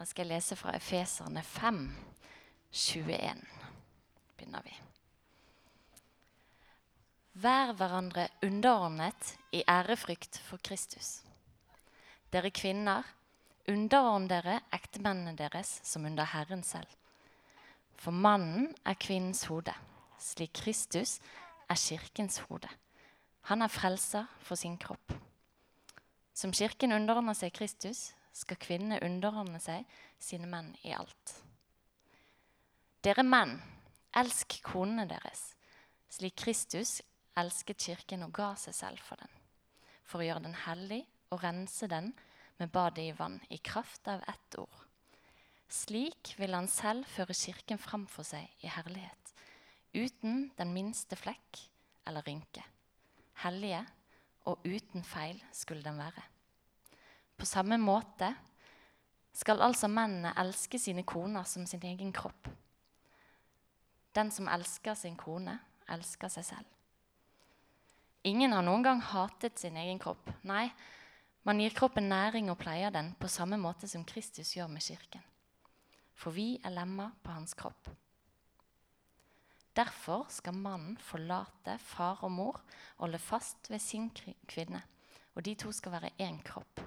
Da skal jeg lese fra Efeserne 5, 21. Begynner vi. Vær hverandre underordnet i ærefrykt for Kristus. Dere kvinner, underordn dere ektemennene deres som under Herren selv. For mannen er kvinnens hode, slik Kristus er kirkens hode. Han er frelser for sin kropp. Som kirken underordner seg Kristus, skal kvinnene underordne seg sine menn i alt. Dere menn, elsk konene deres, slik Kristus elsket kirken og ga seg selv for den, for å gjøre den hellig og rense den med badet i vann i kraft av ett ord. Slik vil han selv føre kirken fram for seg i herlighet, uten den minste flekk eller rynke. Hellige og uten feil skulle den være. På samme måte skal altså mennene elske sine koner som sin egen kropp. Den som elsker sin kone, elsker seg selv. Ingen har noen gang hatet sin egen kropp. Nei, man gir kroppen næring og pleier den på samme måte som Kristus gjør med kirken. For vi er lemmer på hans kropp. Derfor skal mannen forlate far og mor holde fast ved sin kvinne, og de to skal være én kropp.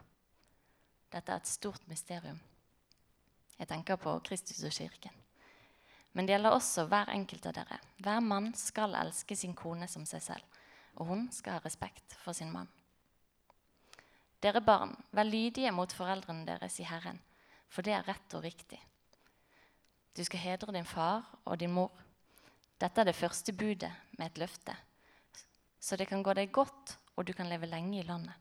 Dette er et stort mysterium. Jeg tenker på Kristus og kirken. Men det gjelder også hver enkelt av dere. Hver mann skal elske sin kone som seg selv, og hun skal ha respekt for sin mann. Dere barn, vær lydige mot foreldrene deres i Herren, for det er rett og riktig. Du skal hedre din far og din mor. Dette er det første budet med et løfte, så det kan gå deg godt, og du kan leve lenge i landet.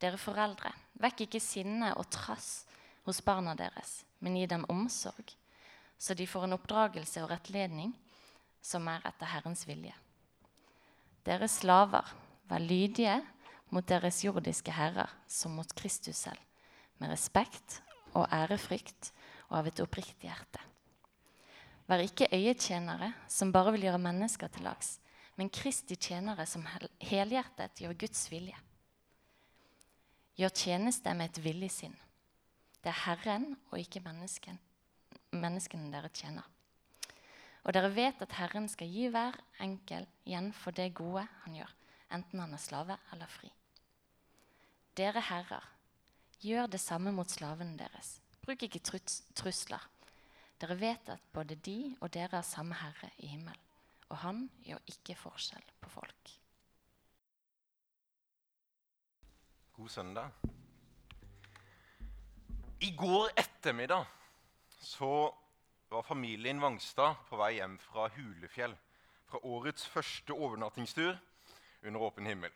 Dere foreldre, vekk ikke sinne og trass hos barna deres, men gi dem omsorg, så de får en oppdragelse og rettledning som er etter Herrens vilje. Dere slaver, vær lydige mot deres jordiske herrer som mot Kristus selv, med respekt og ærefrykt og av et oppriktig hjerte. Vær ikke øyetjenere som bare vil gjøre mennesker til lags, men Kristi tjenere som helhjertet gjør Guds vilje. Gjør tjeneste med et villig sinn. Det er Herren og ikke mennesken, menneskene dere tjener. Og dere vet at Herren skal gi hver enkel igjen for det gode han gjør, enten han er slave eller fri. Dere herrer, gjør det samme mot slavene deres. Bruk ikke trusler. Dere vet at både de og dere har samme Herre i himmelen, og han gjør ikke forskjell på folk. God søndag. I går ettermiddag så var familien Vangstad på vei hjem fra Hulefjell. Fra årets første overnattingstur under åpen himmel.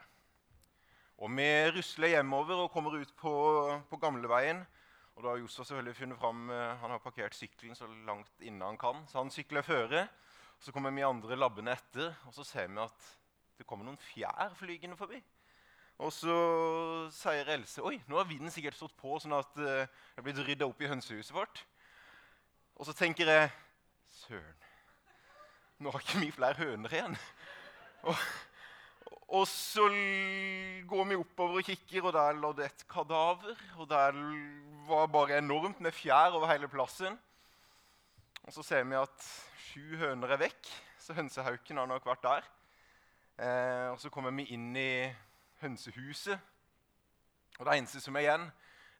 Og Vi rusler hjemover og kommer ut på, på gamleveien. Og da har Josef selvfølgelig funnet fram, eh, Han har parkert sykkelen så langt inne han kan. Så han sykler føre. Så kommer vi andre labbene etter, og så ser vi at det kommer noen fjær flygende forbi. Og så sier Else oi, nå har vinden sikkert stått på, sånn at uh, det er blitt rydda opp i hønsehuset vårt. Og så tenker jeg Søren, nå har ikke vi flere høner igjen. Og, og så går vi oppover og kikker, og der lå det et kadaver. Og der var bare enormt med fjær over hele plassen. Og så ser vi at sju høner er vekk, så hønsehauken har nok vært der. Eh, og så kommer vi inn i hønsehuset. Og det eneste som er igjen,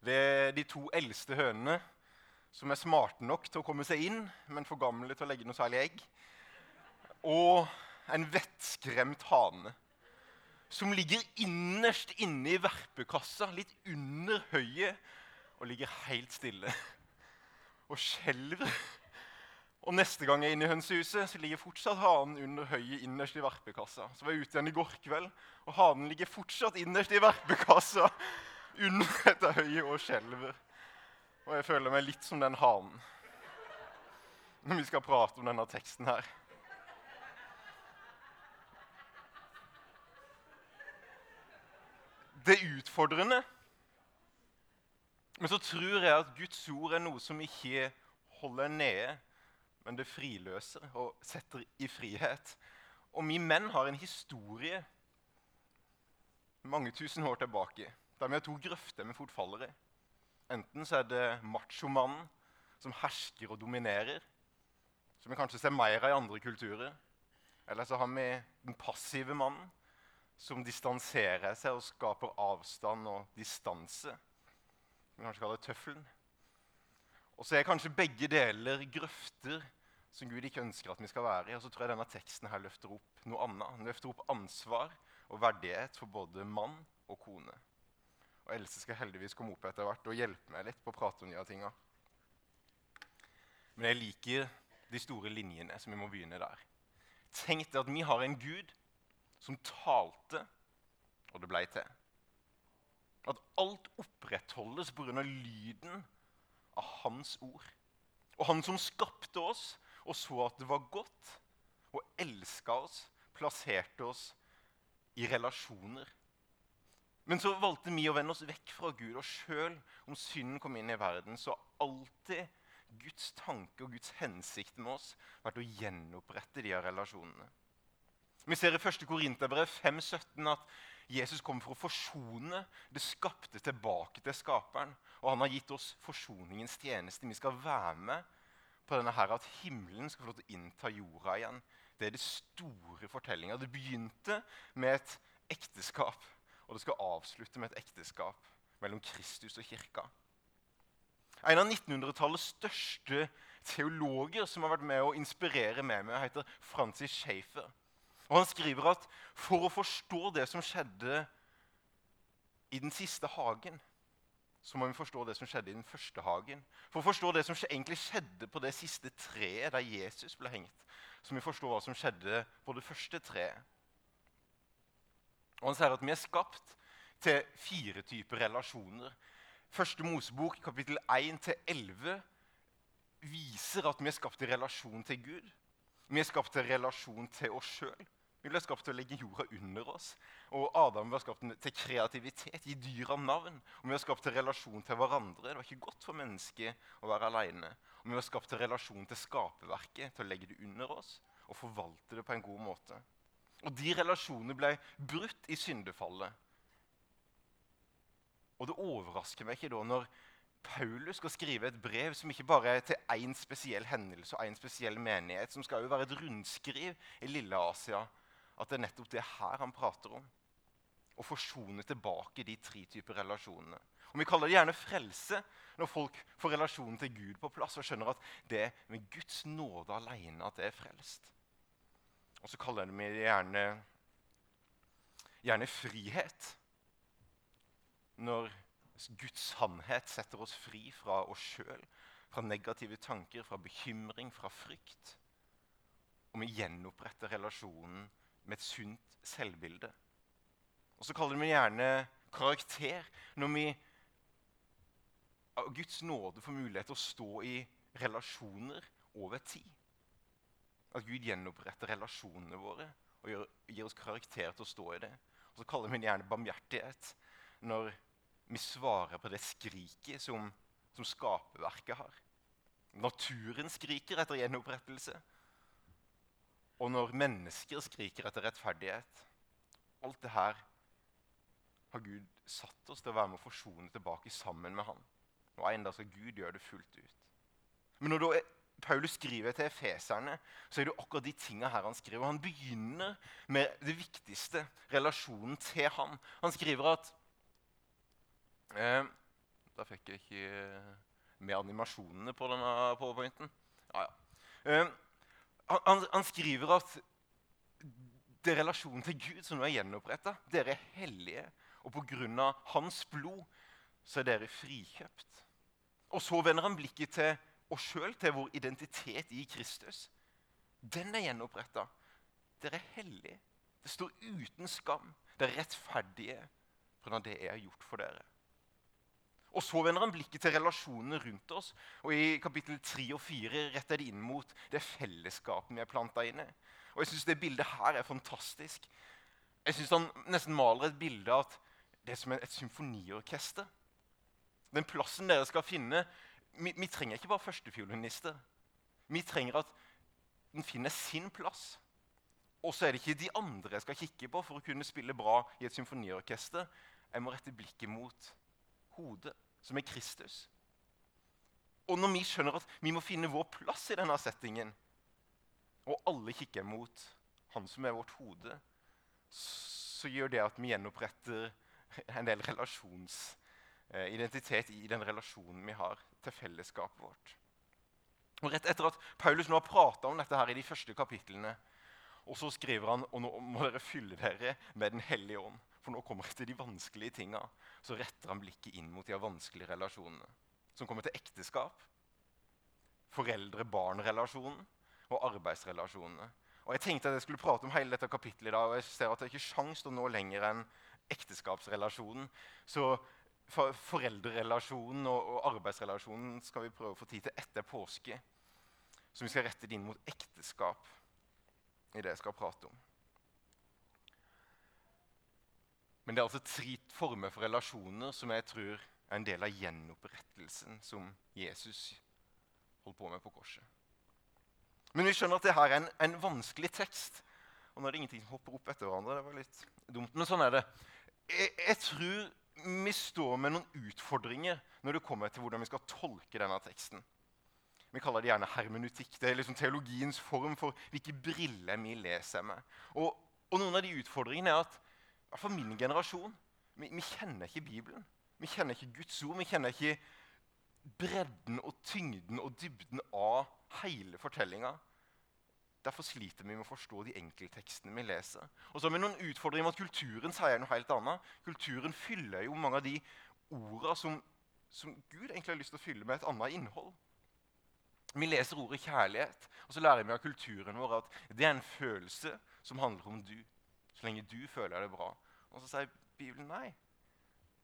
det er de to eldste hønene som er smarte nok til å komme seg inn, men for gamle til å legge noe særlig egg. Og en vettskremt hane som ligger innerst inne i verpekassa, litt under høyet, og ligger helt stille og skjelver. Og Neste gang jeg er inne i hønsehuset, så ligger fortsatt hanen under høyet innerst i verpekassa. Så var jeg ute igjen i går kveld, og hanen ligger fortsatt innerst i verpekassa under dette høyet og skjelver. Og jeg føler meg litt som den hanen når vi skal prate om denne teksten her. det er utfordrende. Men så tror jeg at Guds ord er noe som ikke holder nede, men det friløser og setter i frihet. Og vi menn har en historie mange tusen år tilbake der vi har to grøfter med fotfallere. Enten så er det machomannen som hersker og dominerer, som vi kanskje ser mer av i andre kulturer. Eller så har vi den passive mannen, som distanserer seg og skaper avstand og distanse. Vi kanskje kaller det tøffelen. Og så er kanskje begge deler grøfter som Gud ikke ønsker at vi skal være i. Og så tror jeg denne teksten her løfter opp noe annet. Den løfter opp ansvar og verdighet for både mann og kone. Og Else skal heldigvis komme opp etter hvert og hjelpe meg litt på å prate om de tinga. Men jeg liker de store linjene, så vi må begynne der. Tenk deg at vi har en Gud som talte, og det blei til. At alt opprettholdes pga. lyden av hans ord. Og han som skapte oss og så at det var godt, og elska oss, plasserte oss i relasjoner. Men så valgte vi å vende oss vekk fra Gud, og sjøl om synden kom inn i verden, så har alltid Guds tanke og Guds hensikt med oss vært å gjenopprette de her relasjonene. Vi ser i 1. Korinterbrev 5,17 at Jesus kom for å forsone det skapte tilbake til skaperen. Og han har gitt oss forsoningens tjeneste. Vi skal være med på denne her at himmelen skal få lov til å innta jorda igjen. Det er det store fortellinga. Det begynte med et ekteskap, og det skal avslutte med et ekteskap mellom Kristus og kirka. En av 1900-tallets største teologer som har vært med å inspirere med meg, heter Francis Schaefer. Og Han skriver at for å forstå det som skjedde i den siste hagen, så må vi forstå det som skjedde i den første hagen. For å forstå det som egentlig skjedde på det siste treet der Jesus ble hengt, så må vi forstå hva som skjedde på det første treet. Og Han sier at vi er skapt til fire typer relasjoner. Første Mosebok, kapittel 1-11, viser at vi er skapt i relasjon til Gud. Vi er skapt i relasjon til oss sjøl. Vi ble skapt til å legge jorda under oss. Og Adam var skapt til kreativitet, gi dyra navn. Og vi var skapt til relasjon til hverandre. Det var ikke godt for mennesket å være alene. Og vi var skapt til relasjon til skaperverket, til å legge det under oss og forvalte det på en god måte. Og de relasjonene ble brutt i syndefallet. Og det overrasker meg ikke da når Paulus skal skrive et brev som ikke bare er til én spesiell hendelse og én spesiell menighet, som skal jo være et rundskriv i Lille Asia at det er nettopp det her han prater om. Å forsone tilbake de tre typer relasjonene. Og Vi kaller det gjerne frelse når folk får relasjonen til Gud på plass og skjønner at det er med Guds nåde alene at det er frelst. Og så kaller vi det gjerne, gjerne frihet. Når Guds sannhet setter oss fri fra oss sjøl, fra negative tanker, fra bekymring, fra frykt. Og vi gjenoppretter relasjonen med et sunt selvbilde. Og så kaller vi gjerne karakter når vi av Guds nåde får mulighet til å stå i relasjoner over tid. At Gud gjenoppretter relasjonene våre og gir, gir oss karakter til å stå i det. Og så kaller vi det gjerne barmhjertighet når vi svarer på det skriket som, som skaperverket har. Naturen skriker etter gjenopprettelse. Og når mennesker skriker etter rettferdighet Alt det her har Gud satt oss til å være med å forsone tilbake sammen med Han. Og en dag skal Gud gjøre det fullt ut. Men når Paulus skriver til efeserne, så er det akkurat de tinga her han skriver. Han begynner med det viktigste, relasjonen til ham. Han skriver at eh, Da fikk jeg ikke med animasjonene på denne powerpointen. Ja, ja. Eh, han, han, skriver at det er relasjonen til Gud som nå er gjenoppretta. Dere er hellige, og pga. hans blod så er dere frikjøpt. Og så vender han blikket til oss sjøl, til vår identitet i Kristus. Den er gjenoppretta. Dere er hellige. Det står uten skam. Dere er rettferdige pga. det jeg har gjort for dere. Og Så vender han blikket til relasjonene rundt oss. og I kapittel 3 og 4 retter de inn mot det fellesskapet vi er planta inn i. Og jeg synes Det bildet her er fantastisk. Jeg synes Han nesten maler et bilde av at det er som et symfoniorkester. Den plassen dere skal finne Vi, vi trenger ikke bare førstefiolinister. Vi trenger at den finner sin plass. Og så er det ikke de andre jeg skal kikke på for å kunne spille bra i et symfoniorkester. Jeg må rette blikket mot hodet, som er Kristus. Og når vi skjønner at vi må finne vår plass i denne settingen, og alle kikker mot han som er vårt hode, så gjør det at vi gjenoppretter en del relasjonsidentitet eh, i den relasjonen vi har til fellesskapet vårt. Og Rett etter at Paulus nå har prata om dette her i de første kapitlene, og så skriver han og nå må dere fylle dere med Den hellige ånd. For nå kommer jeg til de vanskelige tinga. Så retter han blikket inn mot de vanskelige relasjonene. Som kommer til ekteskap, foreldre-barn-relasjonen og arbeidsrelasjonene. Og Jeg tenkte at jeg skulle prate om hele dette kapittelet i dag, og jeg ser at det er ikke sjans til å nå lenger enn ekteskapsrelasjonen. Så for foreldrerelasjonen og, og, arbeidsrelasjonen skal vi prøve å få tid til etter påske. Så vi skal rette det inn mot ekteskap i det jeg skal prate om. Men det er altså tre former for relasjoner som jeg tror er en del av gjenopprettelsen som Jesus holdt på med på korset. Men vi skjønner at det her er en, en, vanskelig tekst. Og nå er det ingenting som hopper opp etter hverandre. det var litt dumt, Men sånn er det. Jeg, jeg tror vi står med noen utfordringer når det kommer til hvordan vi skal tolke denne teksten. Vi kaller det gjerne hermenutikk. Det er liksom teologiens form for hvilke briller vi leser med. Og, og noen av de utfordringene er at for min generasjon vi, vi kjenner ikke Bibelen. Vi kjenner ikke Guds ord. Vi kjenner ikke bredden og tyngden og dybden av hele fortellinga. Derfor sliter vi med å forstå de enkelttekstene vi leser. Og så har vi noen utfordringer med at kulturen sier noe helt annet. Kulturen fyller jo mange av de orda som, som, Gud egentlig har lyst til å fylle med et annet innhold. Vi leser ordet kjærlighet, og så lærer vi av kulturen vår at det er en følelse som handler om du. Så lenge du føler det bra. Og så sier Bibelen nei.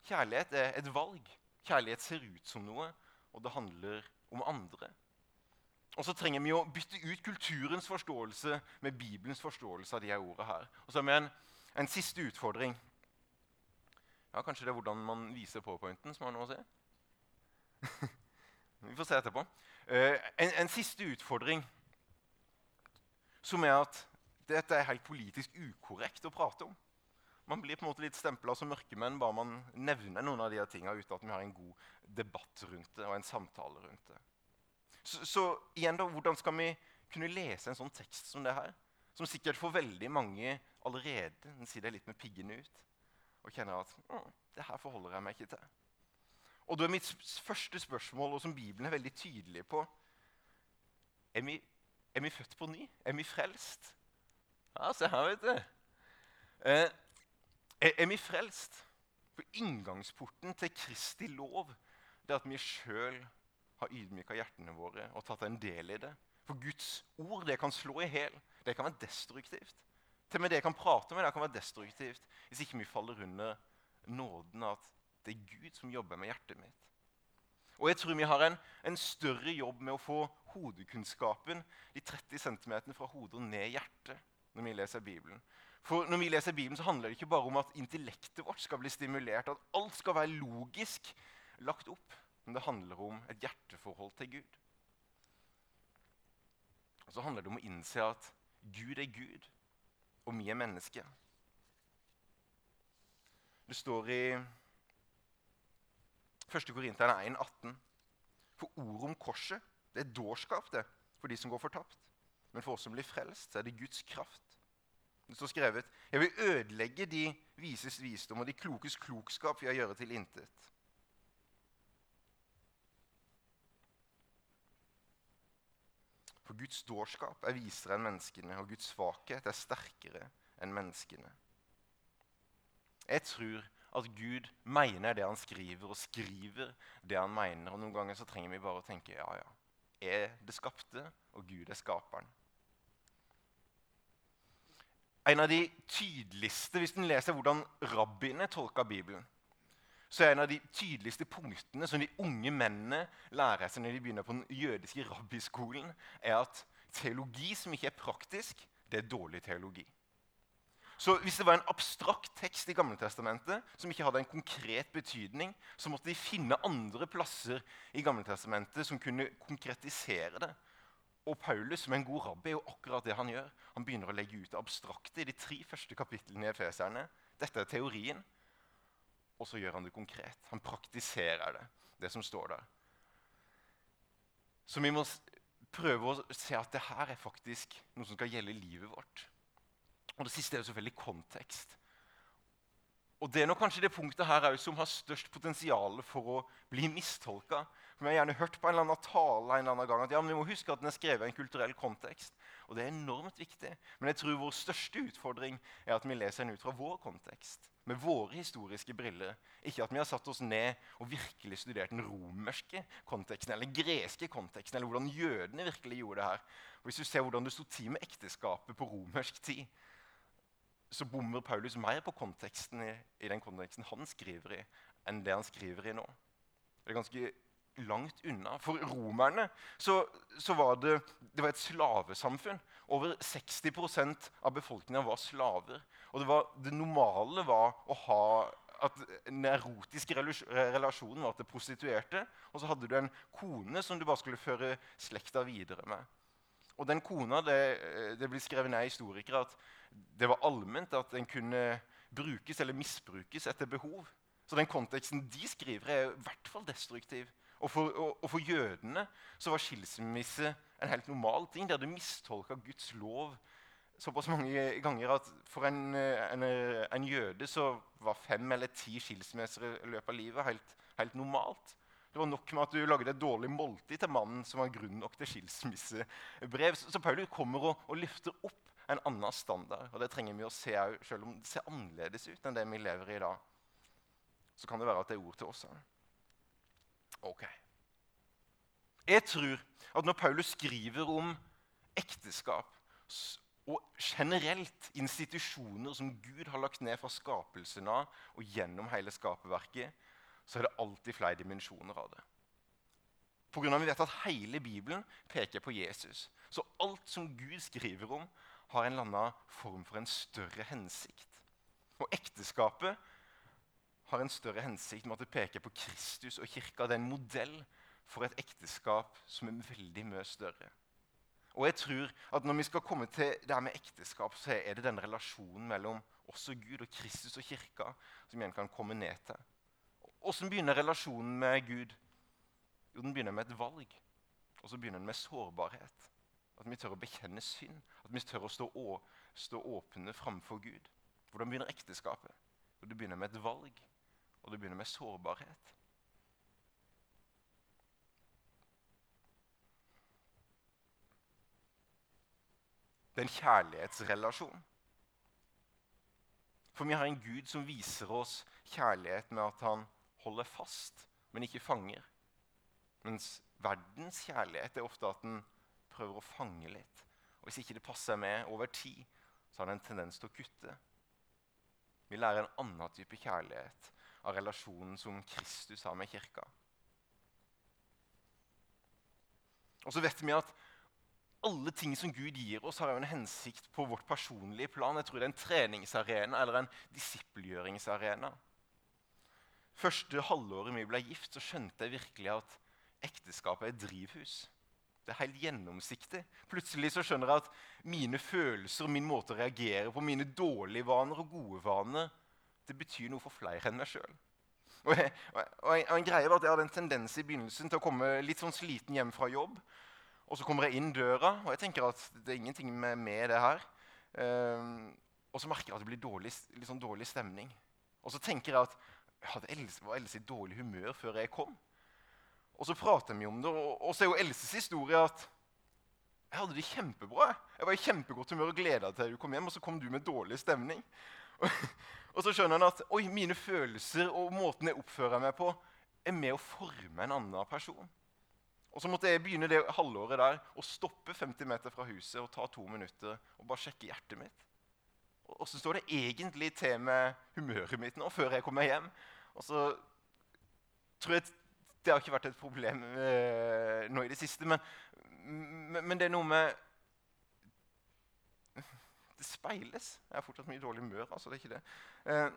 Kjærlighet er et valg. Kjærlighet ser ut som noe, og det handler om andre. Og så trenger vi å bytte ut kulturens forståelse med Bibelens forståelse av de her ordene her. Og så har vi en, en, siste utfordring. Ja, Kanskje det er hvordan man viser powerpointen som har noe å si? vi får se etterpå. Uh, en, en, siste utfordring som er at dette er helt politisk ukorrekt å prate om. Man blir på en måte litt stempla som mørkemenn bare man nevner noen av de tinga uten at vi har en god debatt rundt det og en samtale rundt det. Så, så, igjen da, hvordan skal vi kunne lese en sånn tekst som det her? Som sikkert for veldig mange allerede den sier det litt med piggene ut. Og kjenner at det her forholder jeg meg ikke til. Og da er mitt første spørsmål, og som Bibelen er veldig tydelig på Er vi, er vi født på ny? Er vi frelst? Ja, se her, vet du. Eh, er, vi frelst? For inngangsporten til Kristi lov det er at vi sjøl har ydmyka hjertene våre og tatt en del i det. For Guds ord det kan slå i hæl. Det kan være destruktivt. Til og med det jeg kan prate med, det kan være destruktivt hvis ikke vi faller under nåden at det er Gud som jobber med hjertet mitt. Og jeg tror vi har en, en større jobb med å få hodekunnskapen de 30 cm fra hodet og ned i hjertet når vi leser Bibelen. For når vi leser Bibelen, så handler det ikke bare om at intellektet vårt skal bli stimulert, at alt skal være logisk lagt opp men det handler om et hjerteforhold til Gud. Og så handler det om å innse at Gud er Gud, og vi er mennesker. Det står i 1. Korinterne 1, 18. For ordet om korset det er dårskap det, for de som går fortapt. Men for oss som blir frelst, så er det Guds kraft. Det står skrevet Jeg vil ødelegge de vises visdom og de klokes klokskap ved å gjøre til intet. For Guds dårskap er visere enn menneskene, og Guds svakhet er sterkere enn menneskene. Jeg tror at Gud mener det han skriver, og skriver det han mener. Og Noen ganger så trenger vi bare å tenke ja, ja. Er det skapte, og Gud er skaperen. En av de tydeligste, hvis en leser hvordan rabbiene tolka Bibelen, så er en av de tydeligste punktene som de unge mennene lærer seg når de begynner på den jødiske rabbiskolen, er at teologi som ikke er praktisk, det er dårlig teologi. Så Hvis det var en abstrakt tekst i Gammeltestamentet som ikke hadde en konkret betydning, så måtte de finne andre plasser i Gammeltestamentet som kunne konkretisere det. Og Paulus, som en god rabbi, er jo akkurat det han gjør. Han begynner å legge ut det abstrakte i de tre første kapitlene i Efeserne. Dette er teorien og så gjør han det konkret. Han praktiserer det. det som står der. Så vi må prøve å se at det her er faktisk noe som skal gjelde livet vårt. Og Det siste er jo selvfølgelig kontekst. Og Det er nok kanskje det punktet her som har størst potensial for å bli mistolka. For Vi har gjerne hørt på en eller annen tale en eller annen gang at ja, men vi må huske at den er skrevet i en kulturell kontekst. Og det er enormt viktig. Men jeg tror vår største utfordring er at vi leser den ut fra vår kontekst. Med våre historiske briller. Ikke at vi har satt oss ned og virkelig studert den romerske konteksten eller den greske konteksten, eller hvordan jødene virkelig gjorde det her. Og Hvis du ser hvordan det sto til med ekteskapet på romersk tid, så bommer Paulus mer på konteksten i, i, den konteksten han skriver i, enn det han skriver i nå. Det er ganske langt unna. For romerne så, så var det, det var et slavesamfunn. Over 60% av befolkninga var slaver. Og det, var, det, normale var å ha at en erotisk relasjon var til prostituerte. Og så hadde du en kone som du bare skulle føre slekta videre med. Og den kona, det, det blir skrevet ned i historikere at det var allment at den kunne brukes eller misbrukes etter behov. Så den konteksten de skriver, er i hvert fall destruktiv. Og for, og, og for jødene så var skilsmisse en helt normal ting. De hadde mistolka Guds lov såpass mange ganger at for en, en, en, jøde så var fem eller ti skilsmisser i løpet av livet helt, helt, normalt. Det var nok med at du lagde et dårlig måltid til mannen som var grunn nok til skilsmissebrev. Så, så Paulus kommer og, og løfter opp en annen standard. Og det trenger vi å se òg, selv om det ser annerledes ut enn det vi lever i i dag. Så kan det være at det er ord til oss òg. Ok. Jeg tror at når Paulus skriver om ekteskap og generelt institusjoner som Gud har lagt ned fra skapelsen av og gjennom hele skaperverket, så er det alltid flere dimensjoner av det. På grunn av at Vi vet at hele Bibelen peker på Jesus. Så alt som Gud skriver om, har en eller annen form for en større hensikt. Og ekteskapet har en større hensikt med at det peker på Kristus og kirka. Det er en modell for et ekteskap som er veldig mye større. Og jeg tror at Når vi skal komme til det her med ekteskap, så er det den relasjonen mellom oss og Gud og Kristus og kirka som igjen kan komme ned til. Hvordan begynner relasjonen med Gud? Jo, Den begynner med et valg. Og så begynner den med sårbarhet. At vi tør å bekjenne synd. At vi tør å stå, å, stå åpne framfor Gud. Hvordan begynner ekteskapet? Jo, det begynner med et valg, og det begynner med sårbarhet. Det er en kjærlighetsrelasjon. For vi har en Gud som viser oss kjærlighet med at han holder fast, men ikke fanger. Mens verdens kjærlighet er ofte at den prøver å fange litt. Og Hvis ikke det passer med over tid, så har den en tendens til å kutte. Vi lærer en annen type kjærlighet av relasjonen som Kristus har med kirka. Og så vet vi at alle ting som Gud gir oss, har jo en hensikt på vårt personlige plan. Jeg tror det er en treningsarena eller en disippelgjøringsarena. Første halvåret vi ble gift, så skjønte jeg virkelig at ekteskapet er et drivhus. Det er helt gjennomsiktig. Plutselig så skjønner jeg at mine følelser, min måte å reagere på, mine dårlige vaner og gode vaner, det betyr noe for flere enn meg sjøl. Og, og, og, en greie var at Jeg hadde en tendens i begynnelsen til å komme litt sånn sliten hjem fra jobb. Og så kommer jeg inn døra, og jeg tenker at det er ingenting med, med det her. Um, og så merker jeg at det blir dårlig, litt sånn dårlig stemning. Og så tenker jeg at hadde Else, var Else i dårlig humør før jeg kom. Og så prater vi om det, og, og så er jo Elses historie at jeg hadde det kjempebra. Jeg var i kjempegodt humør og gleda til du kom hjem, og så kom du med dårlig stemning. Og, og så skjønner han at oi, mine følelser og måten jeg oppfører meg på, er med å forme en annen person. Og så måtte jeg begynne det halvåret der å stoppe 50 meter fra huset og ta to minutter og bare sjekke hjertet mitt. Og så står det egentlig til med humøret mitt nå før jeg kommer hjem. Og så tror jeg det har ikke vært et problem eh, nå i det siste. Men, men, men, det er noe med Det speiles. Jeg har fortsatt mye dårlig humør. altså det er ikke det. Eh,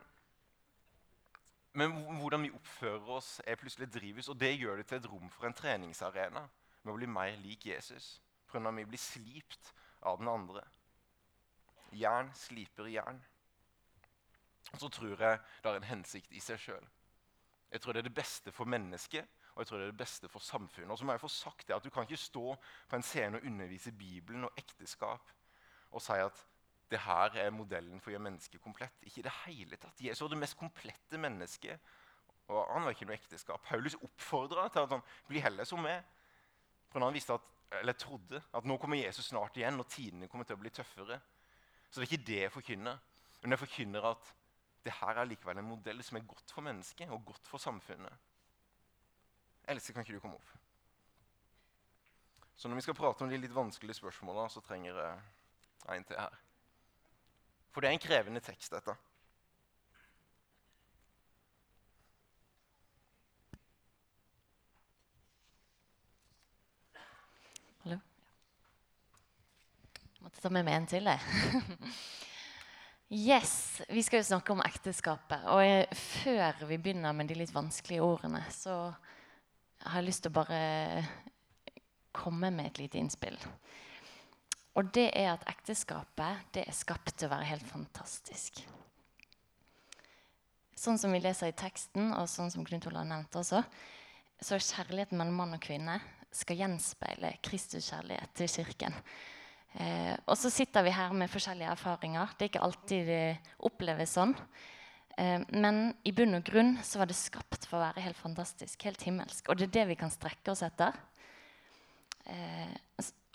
men hvordan vi oppfører oss, er plutselig drivhus, og det gjør det til et rom for en treningsarena med å bli mer lik Jesus. Pga. vi blir slipt av den andre. Jern sliper jern. Og så tror jeg det har en hensikt i seg sjøl. Jeg tror det er det beste for mennesket, og jeg tror det er det beste for samfunnet. Og så må jeg få sagt det at Du kan ikke stå på en scene og undervise Bibelen og ekteskap og si at det her er modellen for å gjøre mennesket komplett. Ikke i det hele tatt. Jesus var det mest komplette mennesket. Og han var ikke noe ekteskap. Paulus oppfordra til at han blir heller som meg. For han visste at, eller trodde at nå kommer Jesus snart igjen, og tidene kommer til å bli tøffere. Så det er ikke det jeg forkynner. Men jeg forkynner at det her er likevel en modell som er godt for mennesket og godt for samfunnet. Else, kan ikke du komme opp? Så når vi skal prate om de litt vanskelige spørsmåla, så trenger jeg en til her. For det er en krevende tekst, dette. Hallo? Jeg måtte ta med meg en til, jeg. yes, Vi skal jo snakke om ekteskapet. Og jeg, før vi begynner med de litt vanskelige ordene, så har jeg lyst til å bare komme med et lite innspill. Og det er at ekteskapet det er skapt til å være helt fantastisk. Sånn som vi leser i teksten, og sånn som Knut Olav nevnte også, så er kjærligheten mellom mann og kvinne skal gjenspeile Kristus kjærlighet til Kirken. Eh, og så sitter vi her med forskjellige erfaringer. Det er ikke alltid det oppleves sånn. Eh, men i bunn og grunn så var det skapt for å være helt fantastisk, helt himmelsk. Og det er det vi kan strekke oss etter. Eh,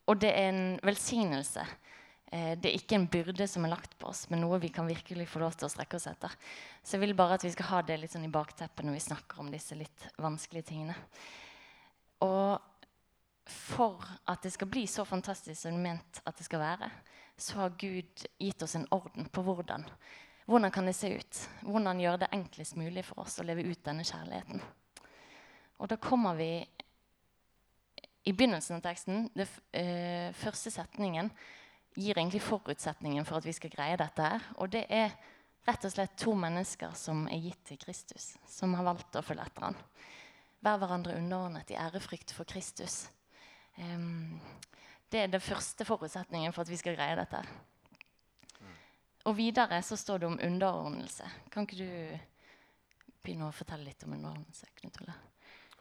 og det er en velsignelse. Eh, det er ikke en byrde som er lagt på oss, men noe vi kan virkelig få lov til å strekke oss etter. Så jeg vil bare at vi skal ha det litt sånn i bakteppet når vi snakker om disse litt vanskelige tingene. Og for at det skal bli så fantastisk som det er ment at det skal være, så har Gud gitt oss en orden på hvordan. Hvordan kan det se ut? Hvordan gjøre det enklest mulig for oss å leve ut denne kjærligheten? Og da kommer vi i begynnelsen av teksten, den eh, første setningen, gir egentlig forutsetningen for at vi skal greie dette. her, Og det er rett og slett to mennesker som er gitt til Kristus, som har valgt å følge etter ham. Vær hverandre underordnet i ærefrykt for Kristus. Um, det er den første forutsetningen for at vi skal greie dette. Og videre så står det om underordnelse. Kan ikke du begynne å fortelle litt om underordnelse? Knut Ole?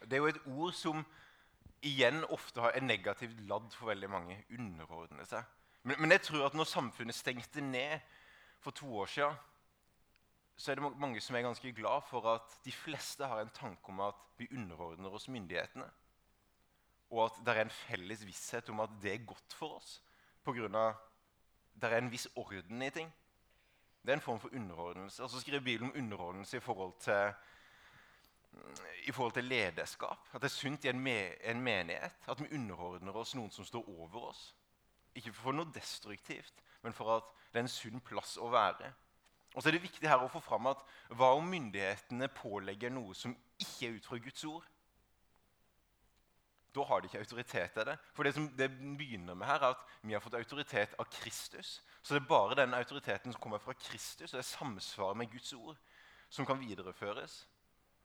Det er jo et ord som igjen ofte har en negativt ladd for veldig mange. Underordne seg. Men, men, jeg tror at når samfunnet stengte ned for to år siden, så er det mange som er ganske glad for at de fleste har en tanke om at vi underordner oss myndighetene. Og at det er en felles visshet om at det er godt for oss pga. det er en viss orden i ting. Det er en form for underordnelse. Og skriver Bibelen om underordnelse i forhold til i forhold til lederskap. At det er sunt i en, me en, menighet at vi underordner oss noen som står over oss. Ikke for noe destruktivt, men for at det er en sunn plass å være. Og så er det viktig her å få fram at Hva om myndighetene pålegger noe som ikke er ut fra Guds ord? Da har de ikke autoritet til det. For det som det begynner med her er at vi har fått autoritet av Kristus. Så det er bare den autoriteten som kommer fra Kristus, og det er samsvaret med Guds ord, som kan videreføres.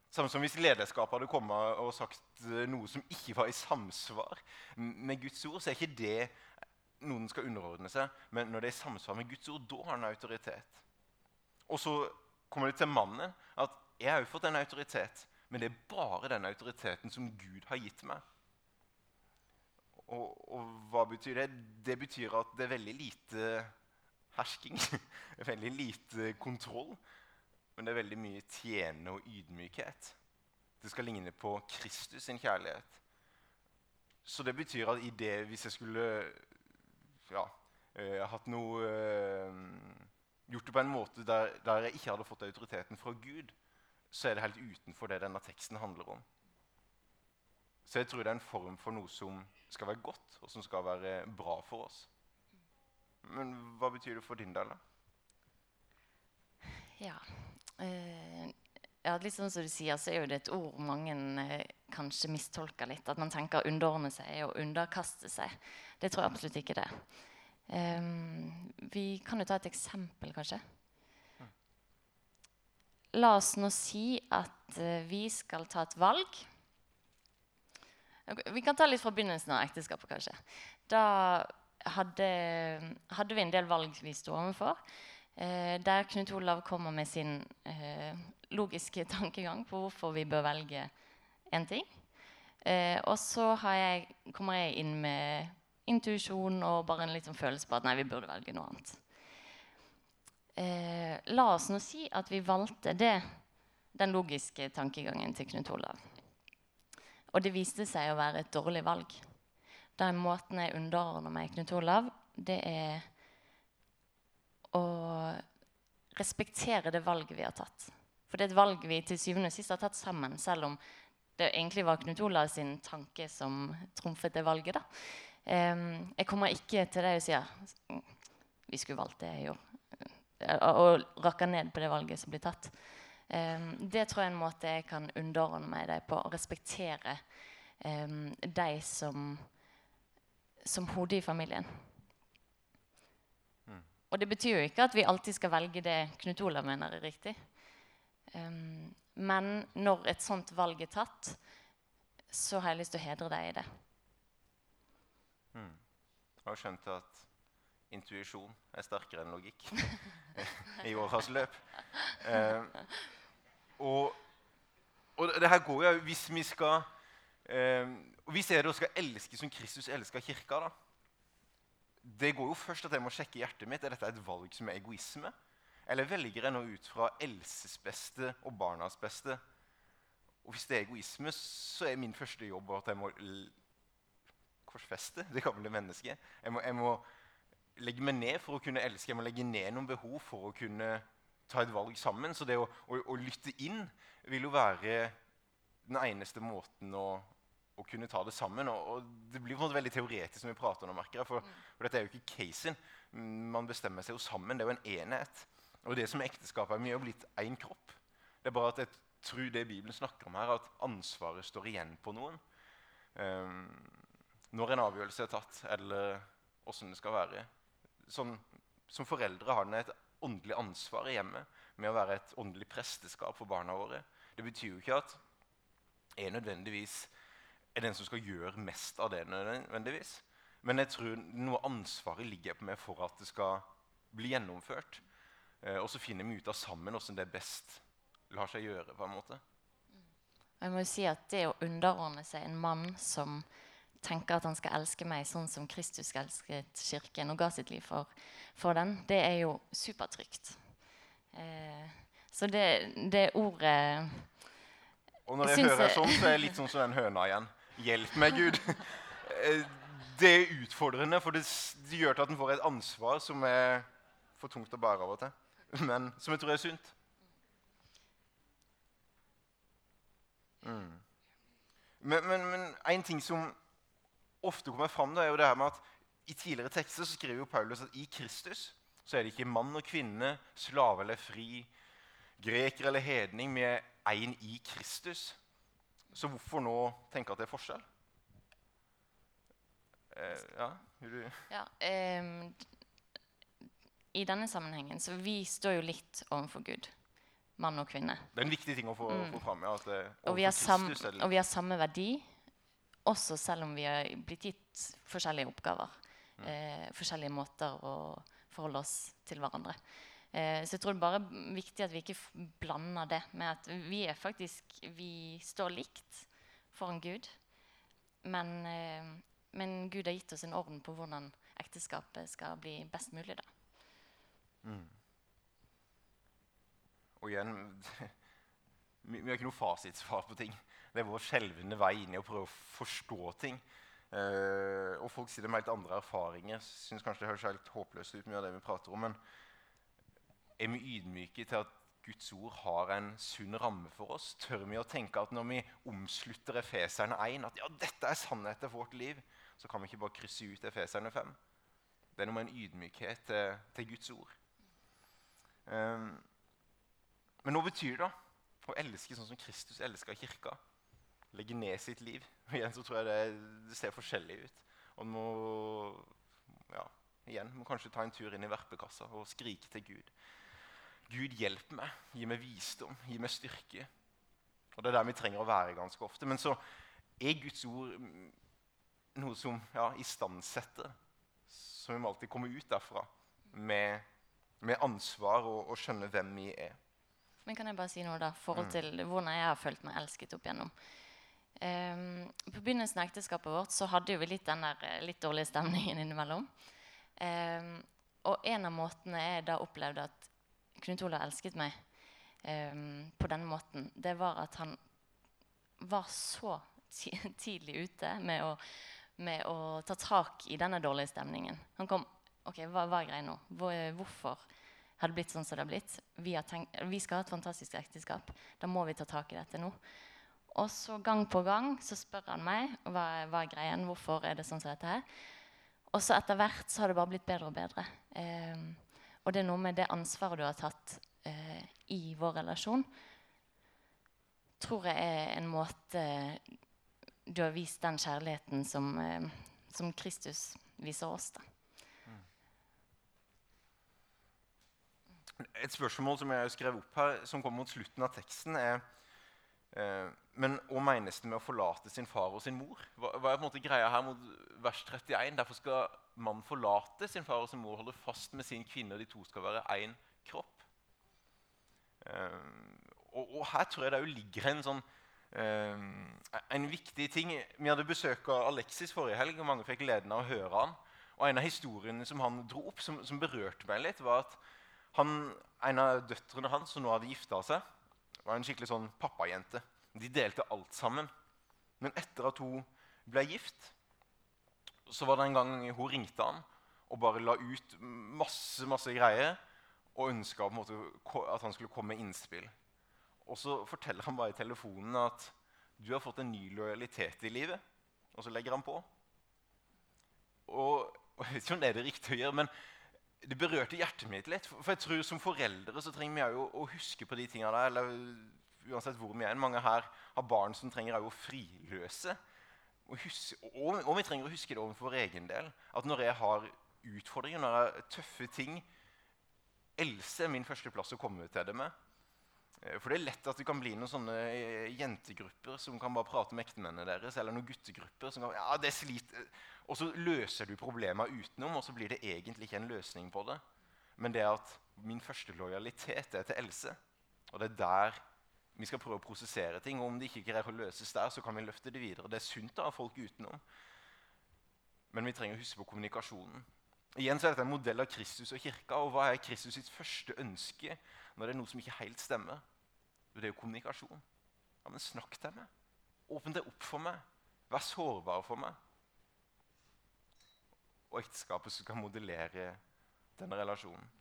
Samme som hvis lederskapet hadde kommet og sagt eh, noe som ikke var i samsvar med Guds ord, så er ikke det noen skal underordne seg. Men når det er i samsvar med Guds ord, da har han autoritet. Og så kommer det til mannen at jeg har jo fått en autoritet, men det er bare den autoriteten som Gud har gitt meg. Og, og hva betyr det? Det betyr at det er veldig lite hersking. veldig lite kontroll. Men det er veldig mye tjenende og ydmykhet. Det skal ligne på Kristus sin kjærlighet. Så det betyr at i det, hvis jeg skulle ja, eh, hatt noe eh, Gjort det på en måte der, der, jeg ikke hadde fått autoriteten fra Gud, så er det helt utenfor det denne teksten handler om. Så jeg tror det er en form for noe som skal være godt, og som skal være bra for oss. Men hva betyr det for din del, da? Ja, ja, litt sånn som du sier, så er jo det et ord mange eh, kanskje mistolker litt. At man tenker å underordne seg og underkaste seg. Det tror jeg absolutt ikke det. Um, vi kan jo ta et eksempel, kanskje. La oss nå si at uh, vi skal ta et valg. Vi kan ta litt fra begynnelsen av ekteskapet, kanskje. Da hadde, hadde vi en del valg vi sto overfor. Eh, der Knut Olav kommer med sin eh, logiske tankegang på hvorfor vi bør velge én ting. Eh, og så jeg, kommer jeg inn med intuisjon og bare en liksom følelse på at nei, vi burde velge noe annet. Eh, la oss nå si at vi valgte det, den logiske tankegangen til Knut Olav. Og det viste seg å være et dårlig valg. Den måten jeg underordner meg Knut Olav, det er å respektere det valget vi har tatt. For det er et valg vi til syvende og sist har tatt sammen, selv om det egentlig var Knut Olav sin tanke som trumfet det valget. da. Um, jeg kommer ikke til deg og sier vi skulle valgt det jo, og rakker ned på det valget som blir tatt. Um, det tror jeg er en måte jeg kan underordne meg deg på, å respektere um, deg som, som hodet i familien. Og det betyr jo ikke at vi alltid skal velge det Knut Olav mener er riktig. Um, men når et sånt valg er tatt, så har jeg lyst til å hedre deg i det. Mm. Jeg har skjønt at intuisjon er sterkere enn logikk i åras løp. Um, og, og, det her går jo Hvis vi skal um, Hvis jeg da skal elske som Kristus elsker kirka, da, det går jo først at jeg må sjekke hjertet mitt. Er dette et valg som er egoisme? Eller velger jeg nå ut fra Elses beste og barnas beste? Og Hvis det er egoisme, så er min første jobb at jeg må korsfeste det gamle mennesket. Jeg må, jeg må, legge meg ned for å kunne elske. Jeg må legge ned noen behov for å kunne ta et valg sammen. Så det å, å, å lytte inn vil jo være den eneste måten å, å kunne ta det sammen. Og, og det blir på en måte veldig teoretisk når vi prater om merker, for, for dette er jo ikke casen. Man bestemmer seg jo sammen. Det er jo en enhet. Og det som er ekteskapet, er mye blitt én kropp. Det er bare at jeg tror det Bibelen snakker om her, at ansvaret står igjen på noen. Um, når en avgjørelse er tatt, eller åssen det skal være. Sånn, som foreldre har en et åndelig ansvar i hjemmet med å være et åndelig presteskap for barna våre. Det betyr jo ikke at jeg nødvendigvis er den som skal gjøre mest av det. nødvendigvis. Men jeg tror noe ansvaret ligger på meg for at det skal bli gjennomført. Eh, og så finner vi ut av sammen åssen det best lar seg gjøre. på en måte. Jeg må jo si at Det å underordne seg en mann som tenker at han skal elske meg sånn som Kristus elsket kirken og ga sitt liv for, for den, det er jo supertrygt. Eh, så det, det ordet Og når jeg, jeg hører sånn, så er jeg litt sånn som den høna igjen. Hjelp meg, Gud. Eh, det er utfordrende, for det, gjør til at en får et ansvar som er for tungt å bære av og til men som jeg tror er sunt. Mm. Men, en ting som ofte kommer fram, da, er jo det her med at i tidligere tekster så skriver jo Paulus at i Kristus så er det ikke mann og kvinne, slave eller fri, greker eller hedning. Vi er én i Kristus. Så hvorfor nå tenke at det er forskjell? Eh, ja, vil du ja, um, i denne sammenhengen Så vi står jo litt overfor Gud. Mann og kvinne. Det er en viktig ting å få, mm. få fram. Ja, og, vi sam, og, vi har samme verdi, også selv om vi har blitt gitt forskjellige oppgaver. Mm. Eh, forskjellige måter å forholde oss til hverandre. Eh, så jeg tror det bare er viktig at vi ikke blander det med at vi er faktisk Vi står likt foran Gud. Men, eh, men Gud har gitt oss en orden på hvordan ekteskapet skal bli best mulig. da. Mm. Og igjen vi, har ikke noe fasitsvar på ting. Det er vår skjelvende vei inn i å prøve å forstå ting. Uh, og folk sier det med helt andre erfaringer. Synes kanskje det høres helt håpløst ut, mye av det vi prater om, men er vi ydmyke til at Guds ord har en sunn ramme for oss? Tør vi å tenke at når vi omslutter Efeserne 1, at ja, dette er sannheten for vårt liv, så kan vi ikke bare krysse ut Efeserne 5? Det er noe med en ydmykhet til, til Guds ord. Um, men hva betyr det å elske sånn som Kristus elska kirka? Legge ned sitt liv. Og igjen så tror jeg det, det ser forskjellig ut. Og må, ja, igjen, må kanskje ta en tur inn i verpekassa og skrike til Gud. Gud, hjelp meg. Gi meg visdom. Gi meg styrke. Og Det er der vi trenger å være ganske ofte. Men så er Guds ord noe som ja, istandsetter. Så vi må alltid komme ut derfra med med ansvar og, og skjønne hvem vi er. Men kan jeg bare si noe da, forhold mm. til hvordan jeg har følt meg elsket opp igjennom? Um, begynnelsen av ekteskapet vårt så hadde vi litt den der eh, litt dårlige stemningen innimellom. Um, og en av måtene jeg da opplevde at Knut Olav elsket meg um, på denne måten, det var at han var så tidlig ute med å, med å, ta tak i denne dårlige stemningen. Han kom OK, hva, hva er greia nå? Hvor, hvorfor har det blitt sånn som det har blitt? Vi, har tenkt, vi skal ha et fantastisk ekteskap. Da må vi ta tak i dette nå. Og så gang på gang så spør han meg hva, hva er greien, hvorfor er det sånn som dette her. Og så etter hvert så har det bare blitt bedre og bedre. Eh, og det er noe med det ansvaret du har tatt eh, i vår relasjon, tror jeg er en måte du har vist den kjærligheten som, eh, som Kristus viser oss. da. Et spørsmål som jeg skrev opp her, som kommer mot slutten av teksten, er eh, Men hva menes det med å forlate sin far og sin mor? Hva, hva er på en måte greia her mot vers 31? Derfor skal mannen forlater sin far og sin mor, holder fast med sin kvinne, og de to skal være én kropp. Eh, og, og, her tror jeg det ligger en sånn eh, en viktig ting. Vi hadde besøk av Alexis forrige helg, og mange fikk gleden av å høre han. Og En av historiene som han dro opp, som, som berørte meg litt, var at han, en av døtrene hans som nå hadde gifta seg, var en skikkelig sånn pappajente. De delte alt sammen. Men etter at hun ble gift, så var det en gang hun ringte han og bare la ut masse masse greier og ønska at han skulle komme med innspill. Og så forteller han bare i telefonen at du har fått en ny lojalitet i livet. Og så legger han på. Og, og Jeg vet ikke om det er det riktige å gjøre, men det berørte hjertet mitt litt. For jeg tror Som foreldre så trenger vi jo å huske på de tingene der. eller uansett hvor vi er. Mange her har barn som trenger å friløse. Huske, og, og, vi trenger å huske det overfor vår egen del. At når jeg har utfordringer, når jeg har tøffe ting Else er min førsteplass å komme til det med. Eh, for det er lett at det kan bli noen sånne eh, jentegrupper som kan bare prate med ektemennene deres. Eller noen guttegrupper som kan ja, det sliter. Og så løser du problemer utenom, og så blir det egentlig ikke en løsning på det. Men det er at min første lojalitet er til Else. Og det er der vi skal prøve å prosessere ting. Og om det ikke greier å løses der, så kan vi løfte det videre. Det er sunt å ha folk utenom. Men vi trenger å huske på kommunikasjonen. Igjen så er dette en modell av Kristus og kirka. Og hva er Kristus sitt første ønske når det er noe som ikke helt stemmer? Det er jo kommunikasjon. Ja, men Snakk til meg. Åpne deg opp for meg. Vær sårbar for meg og ekteskapet kan modellere denne relasjonen.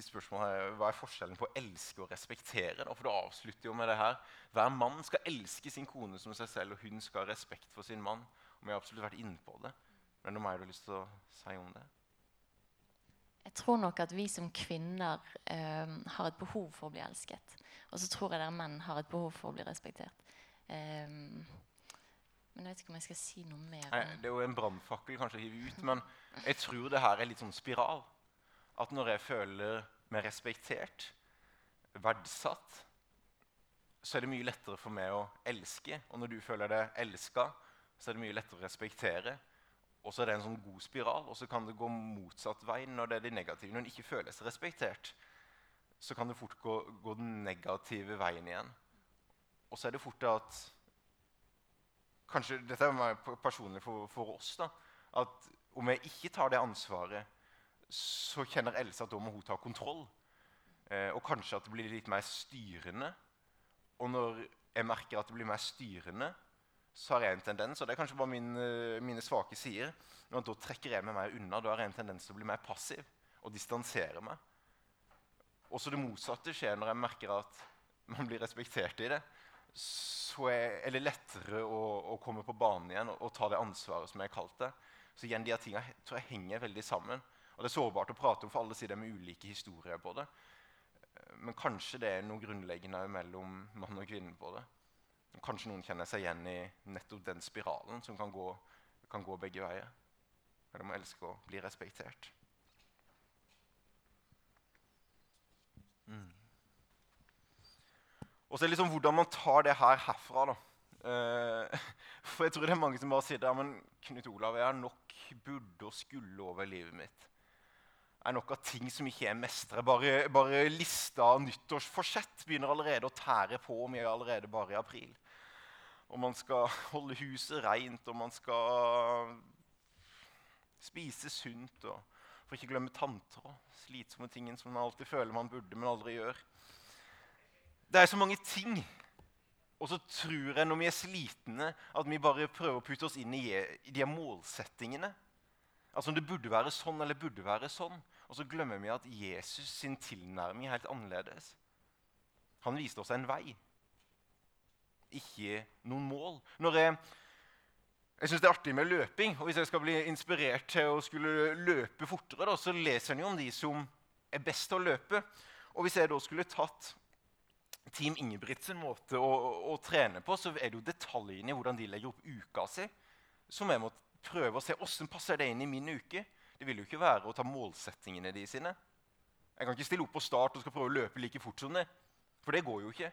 Siste spørsmål er, Hva er forskjellen på å elske og respektere? Da? For du avslutter jo med det her. Hver mann skal elske sin kone som seg selv, og hun skal ha respekt for sin mann. Og Vi har absolutt vært inne på det. Men noe mer du har lyst til å si om det? Jeg tror nok at vi som kvinner eh, har et behov for å bli elsket. Og så tror jeg dere menn har et behov for å bli respektert. Eh, men jeg vet ikke om jeg skal si noe mer. Nei, det er jo en brannfakkel kanskje å hive ut, men jeg tror det her er litt sånn spiral. At når jeg føler meg respektert, verdsatt, så er det mye lettere for meg å elske. Og når du føler deg elska, så er det mye lettere å respektere. Og så er det en sånn god spiral, og så kan det gå motsatt vei når det er det negative. Når en ikke føler seg respektert, så kan det fort gå, gå den negative veien igjen. Og så er det fort at kanskje, Dette er personlig for, for, oss. da, at Om jeg ikke tar det ansvaret, så kjenner Else at da må hun ta kontroll. Eh, og kanskje at det blir litt mer styrende. Og når jeg merker at det blir mer styrende, så har jeg en tendens og det er kanskje bare mine, mine svake sider, men da trekker jeg meg mer unna. Da har jeg en tendens til å bli mer passiv og distansere meg. Også det motsatte skjer når jeg merker at man blir respektert i det så er det lettere å, å, komme på banen igjen og, og, ta det ansvaret som jeg har kalt det. Så igjen, de her tingene tror jeg henger veldig sammen. Og Det er sårbart å prate om, for alle sider med ulike historier på det. Men kanskje det er noe grunnleggende mellom mann og kvinne på det. Kanskje noen kjenner seg igjen i nettopp den spiralen som kan gå, kan gå begge veier. Eller må elske å bli respektert. Mm. Og så er det liksom hvordan man tar det her herfra. da. Uh, for jeg tror det er mange som bare sier det. men Knut Olav, jeg har nok burde og skulle over livet mitt. Er nok av ting som ikke er mestre, Bare, bare lista av nyttårsforsett begynner allerede å tære på. jeg er allerede bare i april. Og man skal holde huset rent, og man skal spise sunt. og For ikke glemme tanter og Slitsomme ting som man alltid føler man burde, men aldri gjør. Det er så mange ting. Og så tror jeg når vi er slitne, at vi bare prøver å putte oss inn i de målsettingene. Altså om det burde være sånn eller burde være sånn. Og så glemmer vi at Jesus sin tilnærming er helt annerledes. Han viste oss en vei, ikke noen mål. Når jeg, jeg synes det er artig med løping, og hvis jeg skal bli inspirert til å skulle løpe fortere, da, så leser en jo om de som er best til å løpe. Og hvis jeg da skulle tatt Team Ingebrigtsen måte å, å, å, trene på, så er det jo detaljene i hvordan de legger opp uka si, som jeg må prøve å se hvordan passer det inn i min uke. Det vil jo ikke være å ta målsettingene de sine. Jeg kan ikke stille opp på start og skal prøve å løpe like fort som det. For det går jo ikke.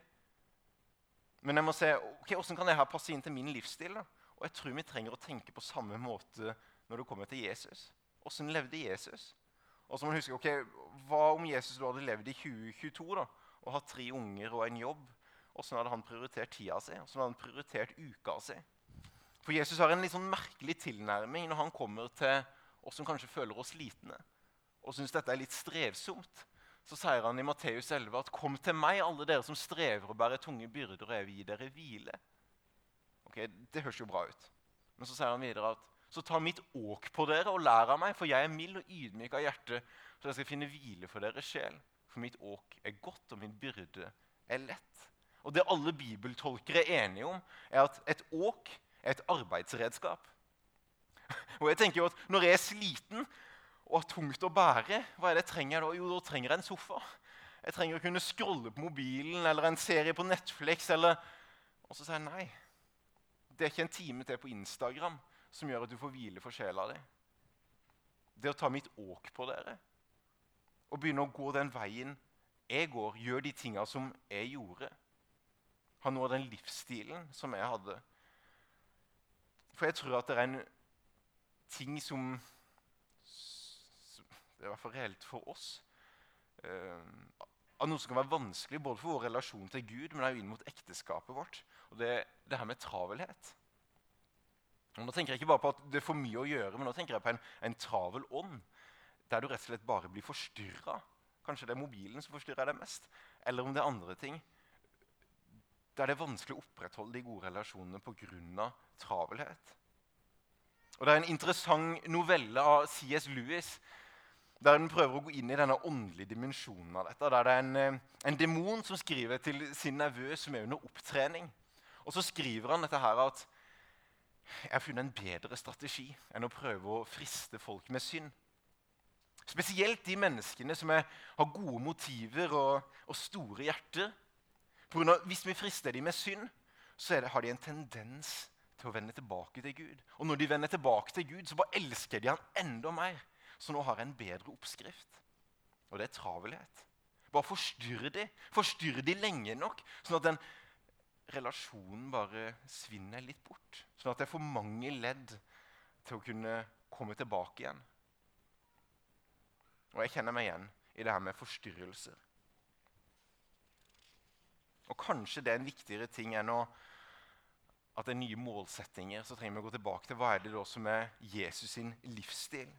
Men jeg må se ok, hvordan kan dette passe inn til min livsstil. da? Og jeg tror vi trenger å tenke på samme måte når det kommer til Jesus. Hvordan levde Jesus? Og så må man huske, ok, Hva om Jesus hadde levd i 2022 da, og hatt tre unger og en jobb? Hvordan hadde han prioritert tida si? Hvordan hadde han prioritert uka si? For Jesus har en litt sånn merkelig tilnærming når han kommer til oss som kanskje føler oss slitne og syns dette er litt strevsomt, så sier han i Matteus 11 at 'Kom til meg, alle dere som strever og bærer tunge byrder, og jeg vil gi dere hvile'. Ok, Det høres jo bra ut. Men så sier han videre at 'Så ta mitt åk på dere og lær av meg, for jeg er mild og ydmyk av hjerte', 'så jeg skal finne hvile for deres sjel.' For mitt åk er godt, og min byrde er lett. Og Det alle bibeltolkere er enige om, er at et åk et arbeidsredskap. Og jeg tenker jo at Når jeg er sliten og har tungt å bære, hva er det jeg trenger da? Jo, da trenger jeg en sofa. Jeg trenger å kunne scrolle på mobilen eller en serie på Netflix. Eller... Og så sier jeg nei. Det er ikke en time til på Instagram som gjør at du får hvile for sjela di. Det å ta mitt åk på dere og begynne å gå den veien jeg går, gjør de tinga som jeg gjorde. Ha noe av den livsstilen som jeg hadde. For jeg tror at det er en ting som, Det er i hvert fall reelt for oss. Uh, av noe som kan være vanskelig både for vår relasjon til Gud, men også inn mot ekteskapet vårt. Og det, det her med travelhet. Og nå tenker jeg ikke bare på at det er for mye å gjøre, men nå tenker jeg på en, en travel ånd. Der du rett og slett bare blir forstyrra. Kanskje det er mobilen som forstyrrer deg mest. Eller om det er andre ting. Der det er vanskelig å opprettholde de gode relasjonene pga. travelhet. Og Det er en interessant novelle av C.S. Lewis der den prøver å gå inn i denne åndelige dimensjonen av dette. Der det er en, eh, en demon som skriver til sin nevø som er under opptrening. Og så skriver han dette her at jeg har funnet en bedre strategi enn å prøve å friste folk med synd. Spesielt de menneskene som er, har gode motiver og, og store hjerter. Av, hvis vi frister dem med synd, så det, har de en tendens til å vende tilbake til Gud. Og når de vender tilbake til Gud, så bare elsker de han enda mer. Så nå har jeg en bedre oppskrift. Og det er travelhet. Bare forstyrr de. Forstyrr de lenge nok, sånn at den relasjonen bare svinner litt bort. Sånn at det er for mange ledd til å kunne komme tilbake igjen. Og jeg kjenner meg igjen i det her med forstyrrelser. Og kanskje det er en viktigere ting enn å at det er nye målsettinger, så trenger vi å gå tilbake til hva er det da som er Jesus sin livsstil.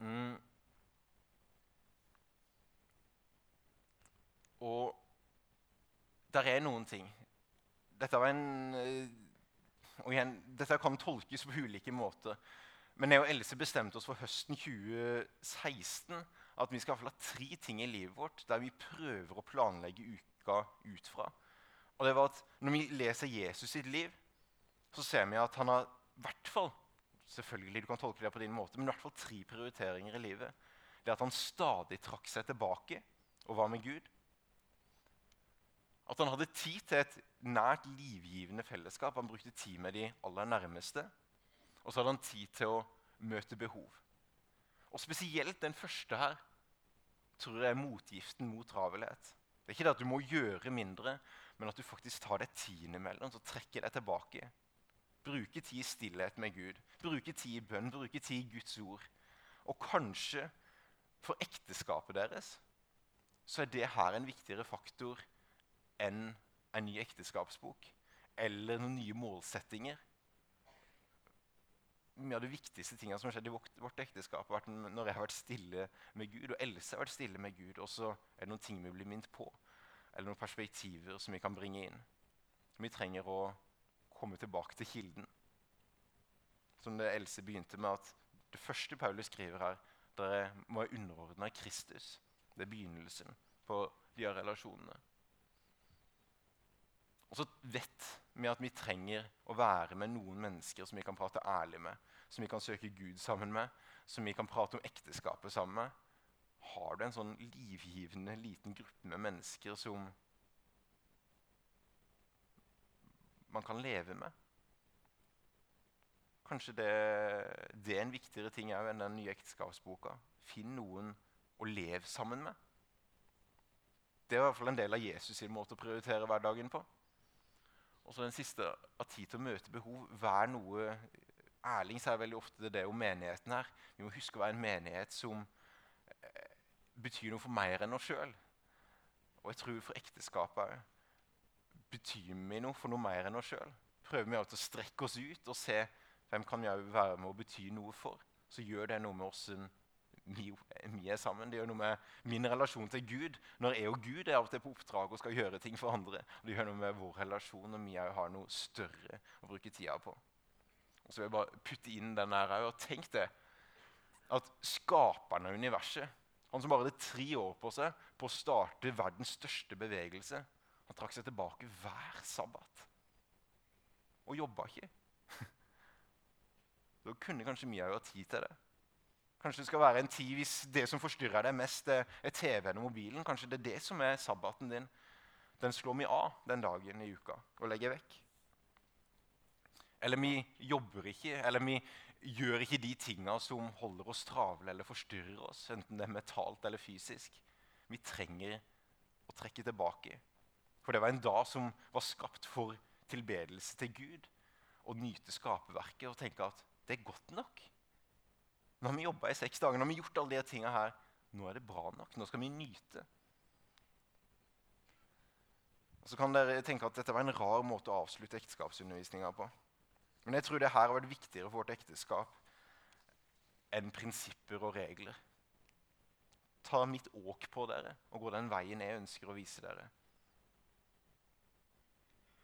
Mm. Og der er noen ting Dette var en eh, og igjen, Dette kan tolkes på ulike måter. Men jeg og Else bestemte oss for høsten 2016 at vi skal ha tre ting i livet vårt der vi prøver å planlegge uka ut fra. Og det var at Når vi leser Jesus sitt liv, så ser vi at han har i hvert fall selvfølgelig du kan tolke det på din måte, men i hvert fall tre prioriteringer i livet. Det at han stadig trakk seg tilbake og var med Gud. At han hadde tid til et nært, livgivende fellesskap. Han brukte tid med de aller nærmeste. Og så hadde han tid til å møte behov. Og spesielt den første her tror jeg er motgiften mot travelhet. Det er ikke det at du må gjøre mindre, men at du faktisk tar deg tid innimellom og trekker deg tilbake. Bruke tid i stillhet med Gud. Bruke tid i bønn, bruke tid i Guds ord. Og kanskje for ekteskapet deres så er det her en viktigere faktor enn en ny ekteskapsbok eller noen nye målsettinger. Mye av de viktigste tingene som har skjedd i vårt, vårt ekteskap, har vært når jeg har vært stille med Gud, og Else har vært stille med Gud. Og så er det noen ting vi blir minnet på, eller noen perspektiver som vi kan bringe inn. Vi trenger å komme tilbake til kilden. Som det Else begynte med, at det første Paulus skriver her, dere må være underordna Kristus. Det er begynnelsen på de her relasjonene. Og så vet vi at vi trenger å være med noen mennesker som vi kan prate ærlig med, som vi kan søke Gud sammen med, som vi kan prate om ekteskapet sammen med. Har du en sånn livgivende liten gruppe med mennesker som man kan leve med? Kanskje det, det er en viktigere ting enn den nye ekteskapsboka. Finn noen å leve sammen med. Det er i hvert fall en del av Jesus' sin måte å prioritere hverdagen på. Og så den siste av tid til å møte behov. Vær noe Erling sier veldig ofte det om menigheten her. Vi må huske å være en menighet som eh, betyr noe for mer enn oss sjøl. Og jeg tror for ekteskapet òg. Betyr vi noe for noe mer enn oss sjøl? Prøver vi å strekke oss ut og se hvem kan vi være med å bety noe for? Så gjør det noe med oss vi, vi, er sammen. Det gjør noe med min relasjon til Gud. Når jeg og Gud er av og til på oppdrag og skal gjøre ting for andre. Og det gjør noe med vår relasjon når vi har noe større å bruke tida på. Og så vil jeg bare putte inn den her òg. Tenk det at skaperen av universet, han som bare hadde tre år på seg på å starte verdens største bevegelse, han trakk seg tilbake hver sabbat og jobba ikke. Da kunne kanskje vi òg ha tid til det. Kanskje det skal være en tid hvis det som forstyrrer deg mest, er TV-en og mobilen. Kanskje det er det som er sabbaten din. Den slår vi av den dagen i uka og legger vekk. Eller vi jobber ikke, eller vi gjør ikke de tinga som holder oss travle eller forstyrrer oss, enten det er mentalt eller fysisk. Vi trenger å trekke tilbake. For det var en dag som var skapt for tilbedelse til Gud. Å nyte skaperverket og tenke at det er godt nok. Nå har vi jobba i seks dager, nå har vi gjort alle de tinga her. Nå er det bra nok. Nå skal vi nyte. Og så kan dere tenke at dette var en rar måte å avslutte ekteskapsundervisninga på. Men jeg tror det her har vært viktigere for vårt ekteskap enn prinsipper og regler. Ta mitt åk på dere og gå den veien jeg ønsker å vise dere.